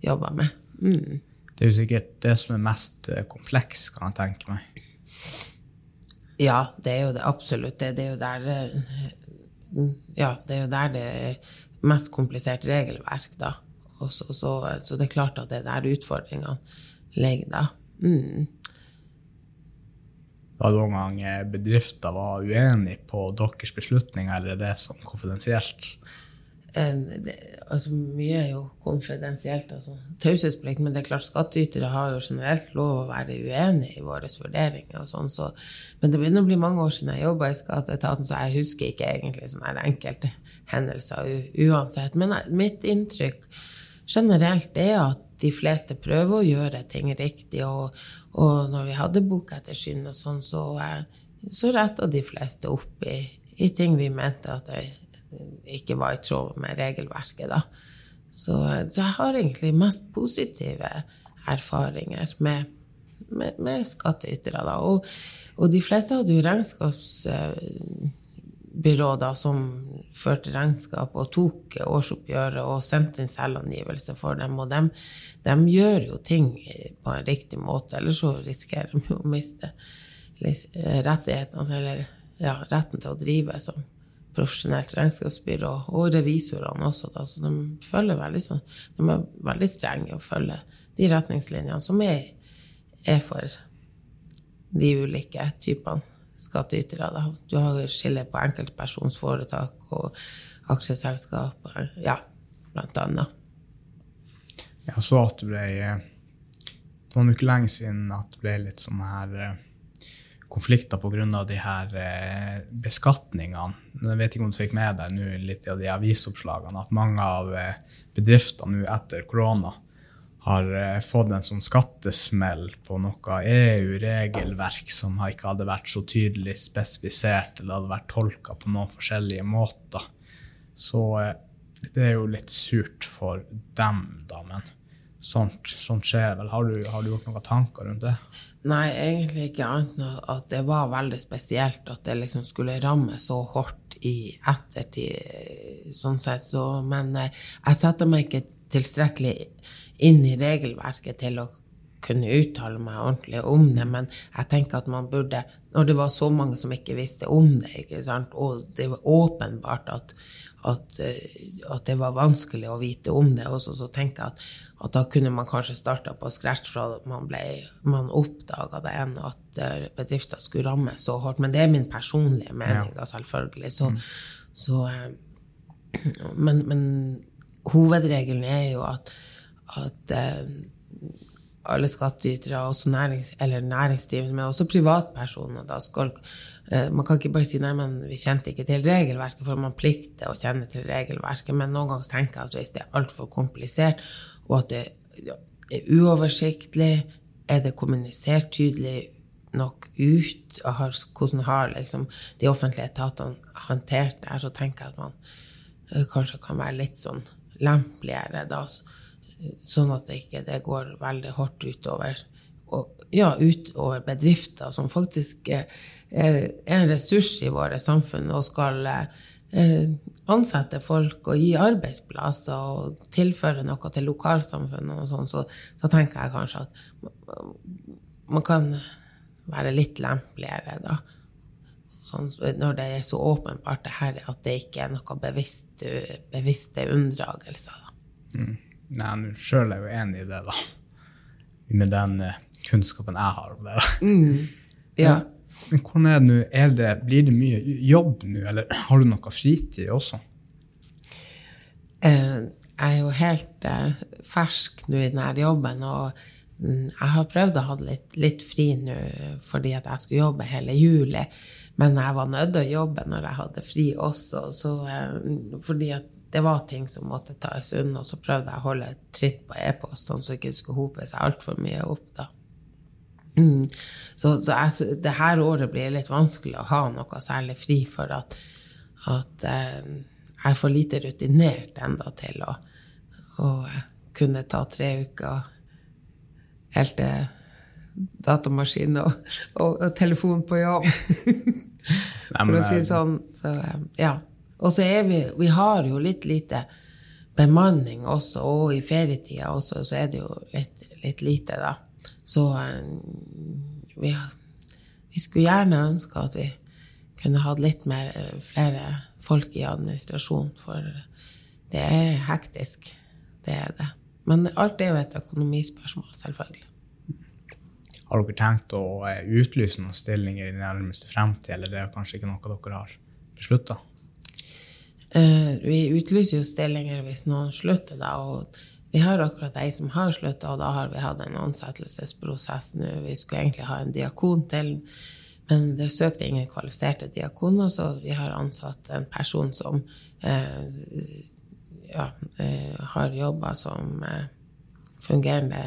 jobba med. Mm. Det er jo sikkert det som er mest eh, kompleks, kan jeg tenke meg. Ja, det er jo det absolutt. Det, det er jo der eh, Ja, det er jo der det er mest komplisert regelverk, da. Så, så, så, det er klart at det er der utfordringene ligger, da. Mm. Var det noen gang eh, bedrifter var uenige på deres beslutninger, eller er det sånn konfidensielt? Det, altså Mye er jo konfidensielt, altså taushetsplikt, men det er klart skattytere har jo generelt lov å være uenige i våre vurderinger. og sånn, så, Men det begynner å bli mange år siden jeg jobba i skatteetaten, så jeg husker ikke egentlig sånne enkelte hendelser uansett. Men mitt inntrykk generelt er at de fleste prøver å gjøre ting riktig, og, og når vi hadde bokettersyn og sånn, så, så retta de fleste opp i, i ting vi mente at det ikke var i tråd med regelverket. Da. Så, så, jeg har egentlig mest positive erfaringer med, med, med skattytere. Da. Og, og, de fleste hadde jo regnskapsbyrå da, som førte regnskap og tok årsoppgjøret og sendte inn selvangivelse for dem. Og de, de, gjør jo ting på en riktig måte, ellers så risikerer de jo å miste rettighetene, eller ja, retten til å drive som profesjonelt regnskapsbyrå, og revisorene også, da, så de veldig sånn De er veldig strenge og følger de retningslinjene som er, er for de ulike typene skattytere. Da. Du har skille på enkeltpersonsforetak og aksjeselskap, ja, blant annet. Jeg så at det ble Det var ikke lenge siden at det ble litt sånn her eh, konflikter pga. de her eh, beskatningene. Jeg vet ikke om du fikk med deg nå litt av de avisoppslagene, at mange av eh, bedriftene nå etter korona har eh, fått en sånn skattesmell på noe EU-regelverk som ikke hadde vært så tydelig spesifisert eller hadde vært tolka på noen forskjellige måter. Så det er jo litt surt for dem, da. Men sånt, sånt skjer vel. Har du, har du gjort noen tanker rundt det? Nei, egentlig ikke annet enn at det var veldig spesielt at det liksom skulle ramme så hardt i ettertid, sånn sett. Så, men eh, jeg setter meg ikke tilstrekkelig inn i regelverket til å kunne uttale meg ordentlig om det, men jeg tenker at man burde Når det var så mange som ikke visste om det, ikke sant? og det var åpenbart at, at, eh, at det var vanskelig å vite om det også, så tenker jeg at, at da kunne man kanskje starta på scratch fra man, ble, man oppdaga det, enn at eh, bedrifter skulle ramme så hardt. Men det er min personlige mening, da, selvfølgelig. Så, mm. så eh, men, men, hovedregelen er jo at, at alle skattytere, også nærings, eller næringsdrivende, men også privatpersoner, da skal Man kan ikke bare si nei, men vi kjente ikke til regelverket, for man plikter å kjenne til regelverket. Men noen ganger tenker jeg at hvis det er altfor komplisert, og at det er uoversiktlig, er det kommunisert tydelig nok ut, har, hvordan har liksom de offentlige etatene håndtert det så tenker jeg at man eh, kanskje kan være litt sånn lempeligere da. Sånn at det ikke det går veldig hardt utover og, ja, utover bedrifter som faktisk er, en ressurs i våre samfunn og skal eh, ansette folk og gi arbeidsplasser og tilføre noe til lokalsamfunnet og sånn, så, så, tenker jeg kanskje at man kan være litt lempeligere, da. Sånn, når det er så åpenbart det her, at det ikke er noe bevisste, bevisste unndragelser. Da. Mm. Nei, sjøl er jeg jo enig i det, da. Med den uh, kunnskapen jeg har om det. Mm. *laughs* Ja. Men hvordan er det nå? Er det, blir det mye jobb nå, eller har du noe fritid også? Uh, jeg er jo helt uh, fersk nå i denne jobben, og mm, jeg har prøvd å ha litt, litt fri nå fordi at jeg skulle jobbe hele juli. Men jeg var nødt til å jobbe når jeg hadde fri også, så, fordi at det var ting som måtte tas unna, og så prøvde jeg å holde tritt på e-postene så ikke det skulle hope seg altfor mye opp. da. Mm. Så, så jeg, det her året blir litt vanskelig å ha noe særlig fri, for at, at eh, jeg er for lite rutinert enda til å, å kunne ta tre uker helt til datamaskin og, og, og telefon på jobb. *laughs* for å si det sånn. Så eh, ja. Og så er vi Vi har jo litt lite bemanning også, og i ferietida også, så er det jo litt, litt lite, da. Så eh, vi, vi, skulle gjerne ønske at vi kunne hatt litt mer, eh, flere folk i administrasjon, for det er hektisk. Det er det. Men alt er jo et økonomispørsmål, selvfølgelig. Har dere tenkt å eh, utlyse noen stillinger i den nærmeste fremtid, eller det er kanskje ikke noe dere har beslutta? Vi utlyser jo stillinger hvis noen slutter, da. Og vi har akkurat ei som har slutta, og da har vi hatt en ansettelsesprosess nå. Vi skulle egentlig ha en diakon til, men det søkte ingen kvalifiserte diakoner, så vi har ansatt en person som eh, ja, eh, har jobba som fungerende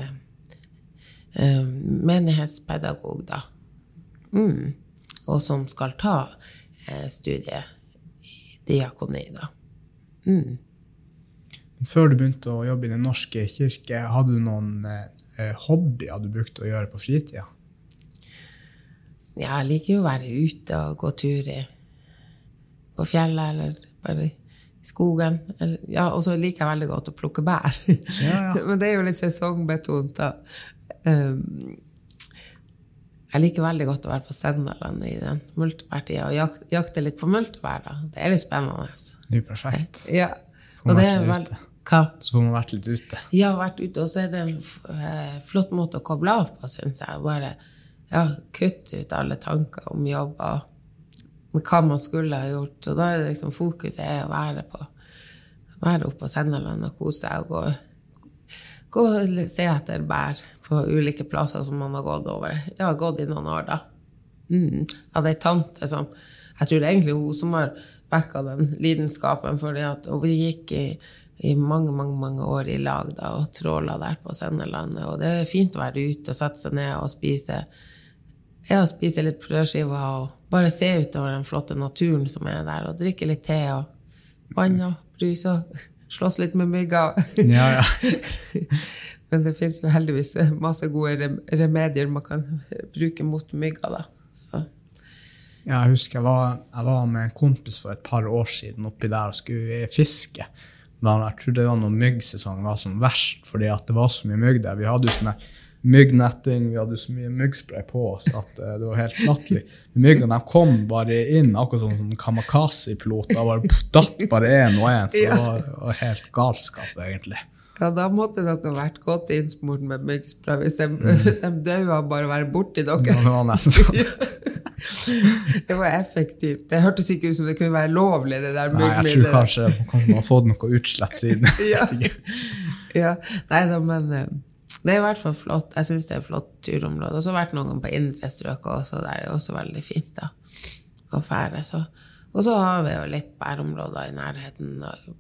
menighetspedagog, da. Mm. Og som skal ta studiet i diakoni, da. Mm. Før du begynte å jobbe i Den norske kirke, hadde du noen eh, hobbyer du brukte å gjøre på fritida? Ja, jeg liker jo å være ute og gå tur i, på fjellet eller bare i skogen. Eller, ja, og så liker jeg veldig godt å plukke bær. *laughs* Ja, ja. Men det er jo litt sesongbetont, da. Um, jeg liker veldig godt å være på Sennaland i den multebærtida og jak jakte litt på multebær. da. Det er litt spennende. Det er jo perfekt. Ja. Og det er litt vel ute. Hva? Så får man vært litt ute. Ja, vært ute, og så er det en eh, flott måte å koble av på, syns jeg. Bare ja, kutte ut alle tanker om jobb og hva man skulle ha gjort. Så da er det liksom fokuset er å være på være oppe på Sennaland og kose seg og gå, gå og se etter bær på ulike plasser som man har gått over. Jeg har gått i noen år, da. Mm. Jeg hadde ei tante som Jeg tror det er egentlig hun som har vekka den lidenskapen, fordi at og vi gikk i, i mange, mange mange år i lag da, og tråla der på Sennelandet. Og det er fint å være ute og sette seg ned og spise ja, spise litt brødskiver og bare se utover den flotte naturen som er der, og drikke litt te og vann og brus og slåss litt med mygger. Ja, ja. *laughs* Men det fins jo heldigvis masse gode remedier man kan bruke mot mygger, da. Så. Ja, jeg husker jeg var, jeg var med en kompis for et par år siden oppi der og skulle fiske. Men jeg tror det var når myggsesongen var som verst, fordi det var så mye mygg der. Vi hadde jo sånn myggnetting, vi hadde jo så mye myggspray på oss at eh, det var helt latterlig. Myggene kom bare inn, akkurat som sånn kamikaze-piloter. Bare datt bare én og én. Det var, var helt galskap, egentlig. Ja, da måtte dere vært godt innsmurt med myggspray hvis de, *laughs* de døde av bare å være borti Ja, dere. det var nesten. *laughs* Det var effektivt. Det hørtes ikke ut som det kunne være lovlig, det der Nei, jeg tror kanskje, kanskje man har fått noe utslett siden. *laughs* ja. ja. Nei da, men eh, det er i hvert fall flott. Jeg syns det er et flott turområde. Og så har vært noen ganger på indre strøk også, der er også veldig fint da, å fære. Så. Og så har vi jo litt bærområder i nærheten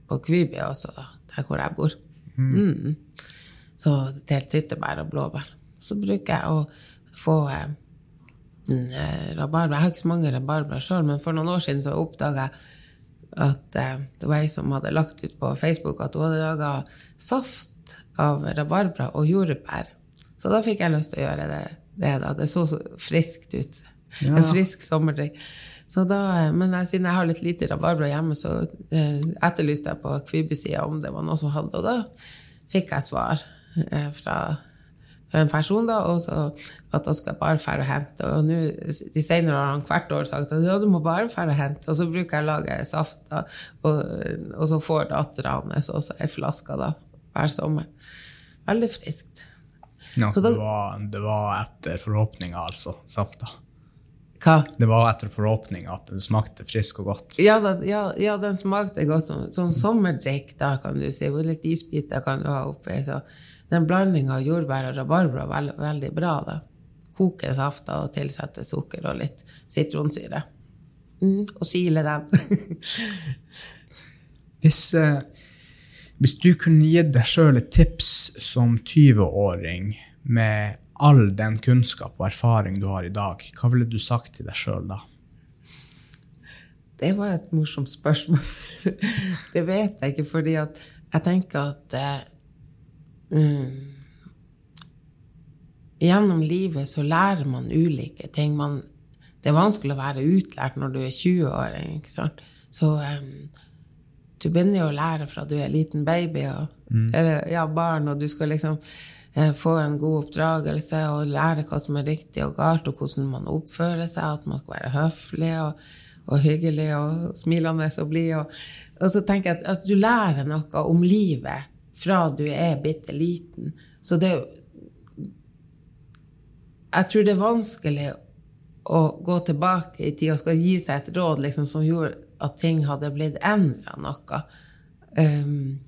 på Kviby også, da, der hvor jeg bor. Mm. Så til tyttebær og blåbær. Så bruker jeg å få eh, eh, rabarber. Jeg har ikke så mange rabarber sjøl, men for noen år siden så oppdaga jeg at eh, det var ei som hadde lagt ut på Facebook at hun hadde laga saft av rabarbra og jordbær. Så da fikk jeg lyst til å gjøre det. Det, det så så friskt ut. Ja. En frisk sommerdrikk. Så da, men jeg, siden jeg har litt lite rabarbra hjemme, så eh, etterlyste jeg på Kvibu-sida om det var noen som hadde, og da fikk jeg svar eh, fra, fra en person, da, og så at da skulle jeg bare dra og hente. Og nå, de senere har han hvert år sagt at ja, du må bare dra og hente. Og så bruker jeg å lage saft, da, og, og så får dattera hans også ei flaske da, hver sommer. Veldig friskt. Ja, det, var, det var etter forhåpninga, altså, safta. Hva? Det var etter forhåpninga at den smakte frisk og godt. Ja, da, ja, ja, den smakte godt som sånn sommerdrikk, da, kan du si. Hvor litt isbiter kan du ha oppi. Så den blandinga av jordbær og rabarbra var veld, veldig bra. da. Koke safta og tilsette sukker og litt sitronsyre. Mm, og sile den. *laughs* Hvis, eh, hvis du kunne gitt deg sjøl et tips som 20-åring med all den kunnskap og erfaring du har i dag, hva ville du sagt til deg sjøl da? Det var et morsomt spørsmål. *laughs* det vet jeg ikke, fordi at jeg tenker at mm, Gjennom livet så lærer man ulike ting. Man, det er vanskelig å være utlært når du er 20-åring, ikke sant? Så um, du begynner jo å lære fra du er liten baby og, eller ja, barn, og du skal liksom få en god oppdragelse og lære hva som er riktig og galt, og hvordan man oppfører seg, at man skal være høflig og, og hyggelig og smilende og blid. Og, og så tenker jeg at, at du lærer noe om livet fra du er bitte liten. Så det Jeg tror det er vanskelig å gå tilbake i tid og skal gi seg et råd liksom, som gjorde at ting hadde blitt endra noe. Um,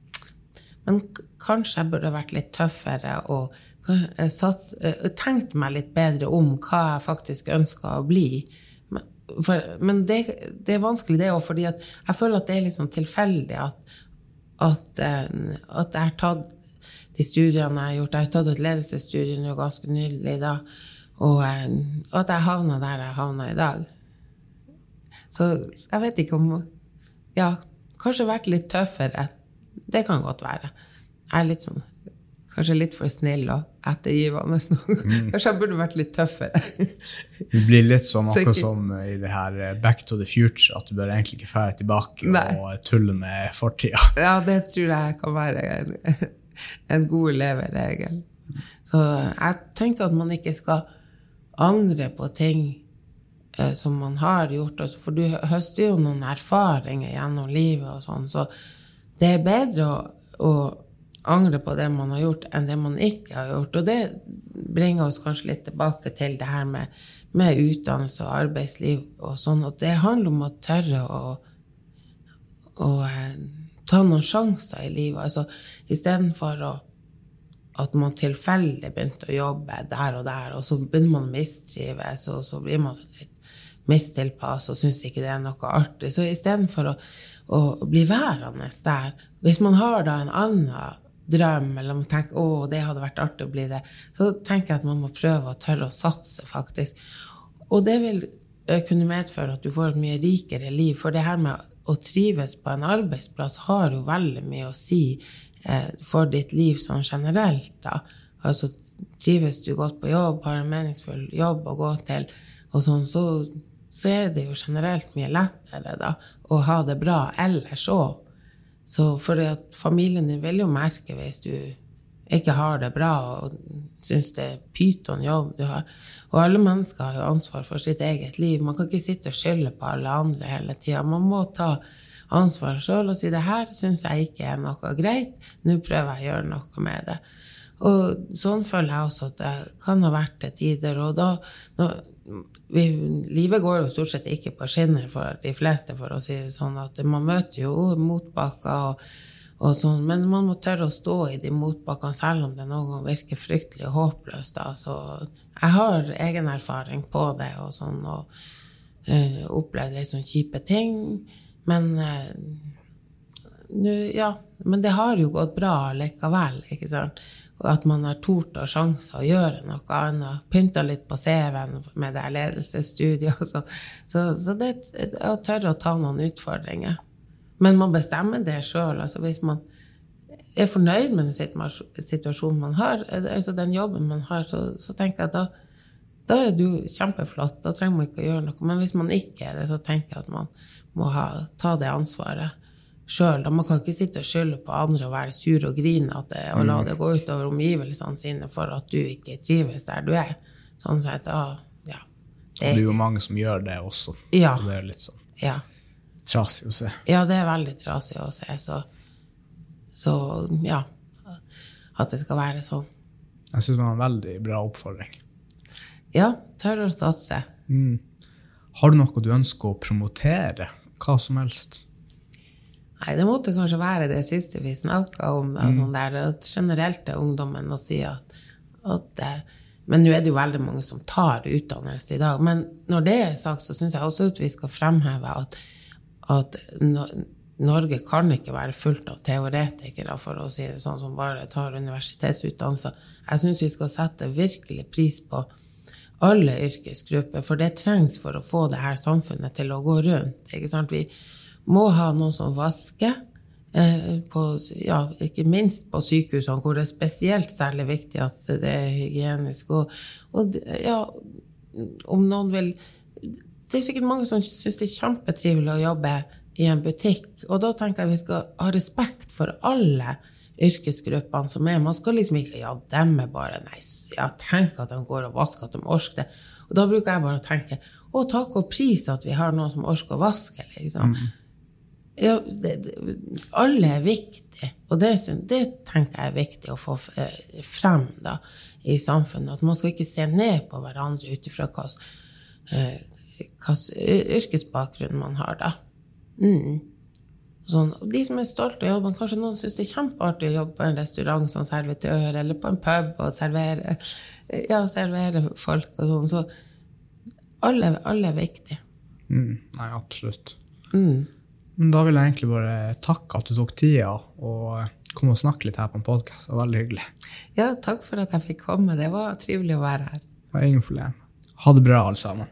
men kanskje jeg burde vært litt tøffere og eh, satt, eh, tenkt meg litt bedre om hva jeg faktisk ønska å bli. Men, for, men det, det er vanskelig, det òg, fordi jeg føler at det er sånn tilfeldig at, at, eh, at jeg har tatt de studiene jeg har gjort. Jeg har tatt et ledelsesstudie nå ganske nylig, da, og, og at jeg havna der jeg havna i dag. Så jeg vet ikke om Ja, kanskje vært litt tøffere. Det kan godt være. Jeg er litt sånn kanskje litt for snill og ettergivende. *laughs* Mm. Kanskje jeg burde vært litt tøffere. Du blir litt sånn *laughs* akkurat som i det her eh, Back to the Future, at du bør egentlig ikke fære tilbake Nei. og tulle med fortida. *laughs* Ja, det tror jeg kan være en, en god leveregel. Så jeg tenker at man ikke skal angre på ting eh, som man har gjort. Altså, for du høster jo noen erfaringer gjennom livet, og sånn, så det er bedre å, å angre på det man har gjort, enn det man ikke har gjort. Og det bringer oss kanskje litt tilbake til det her med, med utdannelse og arbeidsliv og sånn. Og det handler om å tørre å, å eh, ta noen sjanser i livet. Altså istedenfor at man tilfeldig begynte å jobbe der og der, og så begynner man å mistrives, og så blir man litt mistilpass og syns ikke det er noe artig. Så istedenfor å, å bli værende der, hvis man har da en annen drøm, eller man tenker 'å, det hadde vært artig å bli det', så tenker jeg at man må prøve å tørre å satse, faktisk. Og det vil eh, kunne medføre at du får et mye rikere liv. For det her med å trives på en arbeidsplass har jo veldig mye å si eh, for ditt liv sånn generelt. da. Altså trives du godt på jobb, har en meningsfull jobb å gå til, og sånn, så, så er det jo generelt mye lettere da, å ha det bra ellers òg. Så for at familien din vil jo merke hvis du ikke har det bra og syns det er pyton jobb du har. Og alle mennesker har jo ansvar for sitt eget liv. Man kan ikke sitte og skylde på alle andre hele tida. Man må ta ansvar sjøl og si det her syns jeg ikke er noe greit, nå prøver jeg å gjøre noe med det. Og sånn føler jeg også at det kan ha vært til tider. Og da når, vi, livet går jo stort sett ikke på skinner for de fleste, for å si det sånn. at Man møter jo motbakker og, og sånn, men man må tørre å stå i de motbakkene selv om det noen ganger virker fryktelig og Da. Så jeg har egen erfaring på det og sånn, og uh, opplevd litt sånn kjipe ting. Men uh, nu, ja, men det har jo gått bra likevel, ikke sant at man har tort og sjanser å gjøre noe annet. Pynta litt på CV-en med det ledelsesstudiet. Så, så, så det er å tørre å ta noen utfordringer. Men man bestemmer det sjøl. Altså hvis man er fornøyd med den situasjonen man har, altså den jobben man har, så, så tenker jeg at da, da er du kjempeflott. Da trenger man ikke å gjøre noe. Men hvis man ikke er det, så tenker jeg at man må ha, ta det ansvaret sjøl. Man kan ikke sitte og skylde på andre og være sur og grinete og la mm. det gå utover omgivelsene sine for at du ikke trives der du er. Sånn sett, ah, ja. Det er, jo mange som gjør det også. Ja. Og det er litt sånn ja. trasig å se. Ja, det er veldig trasig å se. Så, så ja. At det skal være sånn. Jeg syns det var en veldig bra oppfordring. Ja. Tørre å satse. Mm. Har du noe du ønsker å promotere? Hva som helst? Nei, det måtte kanskje være det siste vi snakka om. Da, mm. sånn der, at generelt til ungdommen å si at, at Men nå er det jo veldig mange som tar utdannelse i dag. Men når det er sagt, så syns jeg også at vi skal fremheve at, at Norge kan ikke være fullt av teoretikere, for å si det sånn, som bare tar universitetsutdannelse. Jeg syns vi skal sette virkelig pris på alle yrkesgrupper, for det trengs for å få det her samfunnet til å gå rundt. ikke sant? Vi, må ha noen som vasker. Eh, på, ja, ikke minst på sykehusene, hvor det er spesielt særlig viktig at det er hygienisk. Og, og ja, om noen vil Det er sikkert mange som syns det er kjempetrivelig å jobbe i en butikk. Og da tenker jeg vi skal ha respekt for alle yrkesgruppene som er. Man skal liksom ikke Ja, dem er bare Nei, ja, tenk at de går og vasker, at de orker det. Og da bruker jeg bare å tenke Å, takk og pris at vi har noen som orker å vaske, liksom. Mm. Ja, det, det, alle er viktige, og det, det, tenker jeg er viktig å få eh, frem da, i samfunnet. At man skal ikke se ned på hverandre ut ifra hvilken eh, yrkesbakgrunn man har. da. Mm. Sånn. de som er stolte av jobben, kanskje noen syns det er kjempeartig å jobbe på en restaurant som servitør, eller på en pub og servere, ja, servere folk og sånn. Så alle, alle er viktige. Mm. Nei, absolutt. Mm. Da vil jeg egentlig bare takke at du tok tida og kom og snakke litt her på en podkast. Det var veldig hyggelig. Ja, takk for at jeg fikk komme. Det var trivelig å være her. Det var ingen problem. Ha det bra, alle sammen.